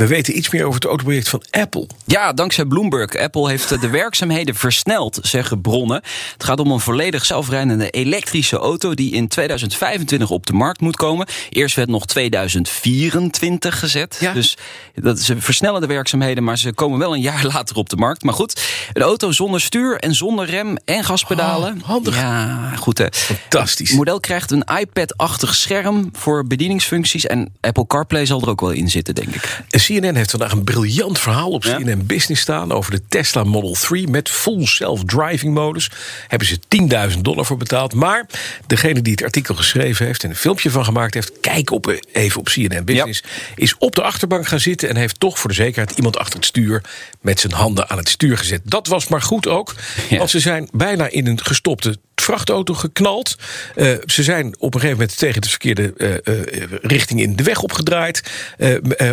we weten iets meer over het autoproject van Apple. Ja, dankzij Bloomberg. Apple heeft de werkzaamheden versneld, zeggen bronnen. Het gaat om een volledig zelfrijdende elektrische auto die in 2025 op de markt moet komen. Eerst werd nog 2024 gezet. Ja. Dus dat, ze versnellen de werkzaamheden, maar ze komen wel een jaar later op de markt. Maar goed, een auto zonder stuur en zonder rem en gaspedalen. Oh, handig. Ja, goed hè. Fantastisch. Het model krijgt een iPad-achtig scherm voor bedieningsfuncties. En Apple CarPlay zal er ook wel in zitten, denk ik. CNN heeft vandaag een briljant verhaal op CNN Business staan over de Tesla Model 3 met full self-driving modus. Hebben ze 10.000 dollar voor betaald. Maar degene die het artikel geschreven heeft en een filmpje van gemaakt heeft, kijk op, even op CNN Business, is op de achterbank gaan zitten en heeft toch voor de zekerheid iemand achter het stuur met zijn handen aan het stuur gezet. Dat was maar goed ook, want ze zijn bijna in een gestopte vrachtauto geknald. Uh, ze zijn op een gegeven moment tegen de verkeerde uh, uh, richting in de weg opgedraaid.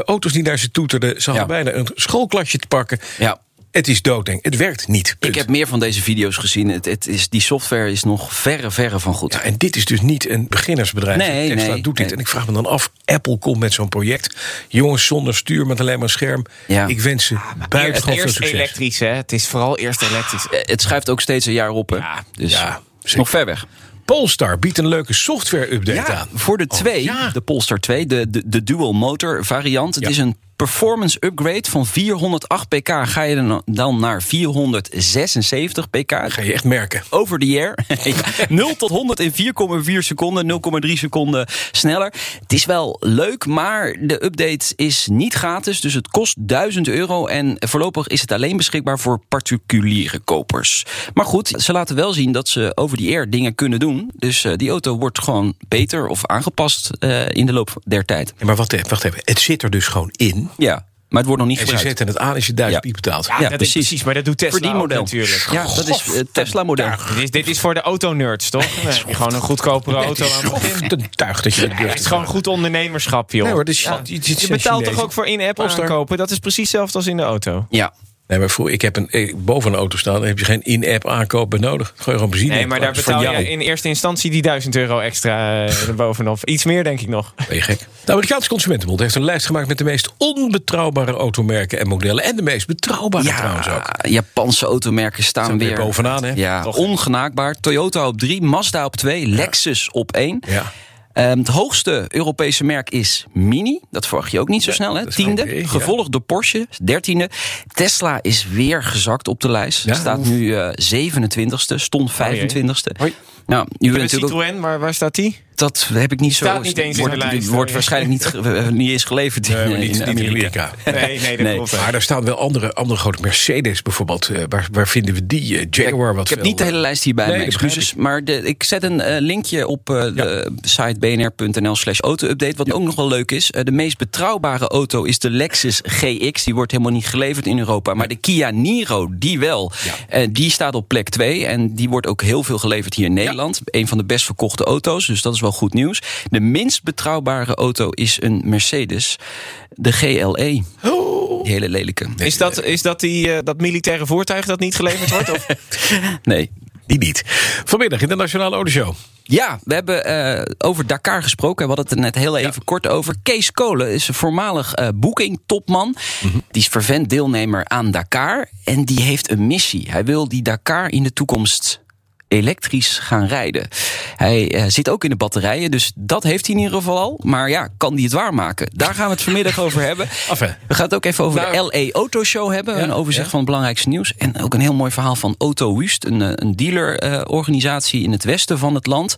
auto's die naar ze toeterden. Ze hadden bijna een schoolklasje te pakken. Ja. Het is doodeng. Het werkt niet. Ik heb meer van deze video's gezien. Het, het, is, die software is nog verre, verre van goed. Ja, en dit is dus niet een beginnersbedrijf. Nee, Tesla nee, doet dit. nee. En ik vraag me dan af, Apple komt met zo'n project. Jongens zonder stuur met alleen maar een scherm. Ja. Ik wens ze buitengewoon veel Eerst succes. elektrisch, hè? Het is vooral eerst elektrisch. Eh, Het schuift ook steeds een jaar op. Hè? Ja, dus ja, nog ver weg. Polestar biedt een leuke software-update aan. Voor de 2, ja. de Polestar 2, de, de, de dual motor variant. Het Ja. is een performance upgrade van 408 pk. Ga je dan- naar 476 pk. Ga je echt merken. Over the air. Ja, 0 tot 100 in 4,4 seconden, 0,3 seconden sneller. Het is wel leuk, maar de update is niet gratis. Dus het kost 1000 euro. En voorlopig is het alleen beschikbaar voor particuliere kopers. Maar goed, ze laten wel zien dat ze over the air dingen kunnen doen. Dus eh, die auto wordt gewoon beter of aangepast eh, in de loop der tijd. Ja, maar wacht even, wacht even. Het zit er dus gewoon in. Ja, maar het wordt nog niet En ze gebruikt. zetten het aan als je 1000 Ja. piek betaalt. Ja, Ja, dat precies. Is precies, maar dat doet Tesla Verdienmodel. natuurlijk. Ja, dat is het Tesla-model. Dit is, dit is voor de autonerds, toch? Nee, gewoon een goedkopere auto aan het begin. Tuig dat je dat durft Het is gewoon goed ondernemerschap, joh. Nee hoor, dus Ja. je, je, Je betaalt toch ook voor in-app aankopen? Dat is precies hetzelfde als in de auto. Ja, Nee, maar vroeger, ik heb een, boven een auto staan, dan heb je geen in-app aankoop bij nodig. Gooi gewoon benzine Nee, maar daar betaal je jou. in eerste instantie die 1000 euro extra eh, erbovenop. Iets meer, denk ik nog. Ben je gek? De Amerikaanse Consumentenbond heeft een lijst gemaakt met de meest onbetrouwbare automerken en modellen. En de meest betrouwbare trouwens ook. Ja, Japanse automerken staan Staan weer weer bovenaan, hè? Ja, Toch? ongenaakbaar. Toyota op 3, Mazda op 2, Lexus op 1. Ja. Ehm, het hoogste Europese merk is Mini. Dat verwacht je ook niet zo snel, hè? Tiende. ja. Gevolgd door Porsche, dertiende. Tesla is weer gezakt op de lijst. Ja? Staat nu eh 27ste, stond 25ste. Hoi. Nou, u bent Citroën, waar, waar staat die? dat heb ik niet zo. Staat niet eens in wordt, de lijst, Wordt waarschijnlijk niet, ge- niet eens geleverd Nee, in, maar niet, in niet in Amerika. Nee, nee, dat Nee. klopt. Maar daar staan wel andere, andere grote Mercedes bijvoorbeeld. Eh, waar, waar vinden we die? Eh, Jaguar wat ik heb veel, niet de hele eh, lijst hierbij, Nee, excuses. Maar de, ik zet een linkje op de site bnr.nl slash auto-update. Wat ook nog wel leuk is. De meest betrouwbare auto is de Lexus GX. Die wordt helemaal niet geleverd in Europa. Maar de Kia Niro, die wel. Die staat op plek 2. En die wordt ook heel veel geleverd hier in Nederland. Een van de best verkochte auto's. Dus dat is wel goed nieuws. De minst betrouwbare auto is een Mercedes. De GLE. Oh. Die hele lelijke. Is dat, is dat die, eh, dat militaire voertuig dat niet geleverd wordt? Of? Nee, Die niet. Vanmiddag in de Nationale Autoshow. Ja, we hebben eh, over Dakar gesproken. We hadden het er net heel even kort over. Kees Kolen is een voormalig eh booking-topman. Die is vervent deelnemer aan Dakar. En die heeft een missie. Hij wil die Dakar in de toekomst elektrisch gaan rijden. Hij eh, zit ook in de batterijen, dus dat heeft hij in ieder geval al. Maar ja, kan hij het waarmaken? Daar gaan we het vanmiddag over hebben. Enfin. We gaan het ook even over Nou, de LA Auto Show hebben. een overzicht van het belangrijkste nieuws. En ook een heel mooi verhaal van Auto Wust, een, eh, een dealerorganisatie in het westen van het land.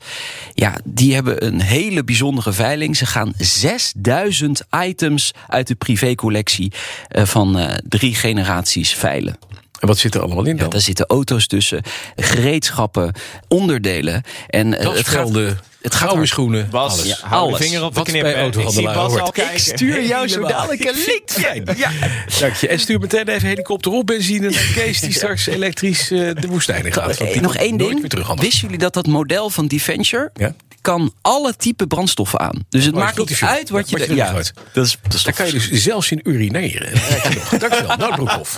Ja, die hebben een hele bijzondere veiling. Ze gaan 6000 items uit de privécollectie eh, van eh, drie generaties veilen. En wat zit er allemaal in Ja, dan? daar zitten auto's tussen, gereedschappen, onderdelen. En eh, het gaat, Dasvelden, het gaat gouden schoenen. Bas, alles. Ja, hou de alles. vinger op de Wat knip. Ik zie autohandelaar Bas al hoort. kijken. Ik stuur jou zo dadelijk een linkje. Fijn. Dank je. En stuur meteen even helikopter op benzine naar Kees... die straks elektrisch eh, de woestijn in gaat. Nog één ding. Terug. Wisten jullie dat dat model van Defenture Ja? kan alle type brandstoffen aan? Dus het Oh, maakt je niet uit wat je... wat je er- ja, dat is, dat is Daar kan je dus zelfs in urineren. Dankjewel. Nou, Broekhoff.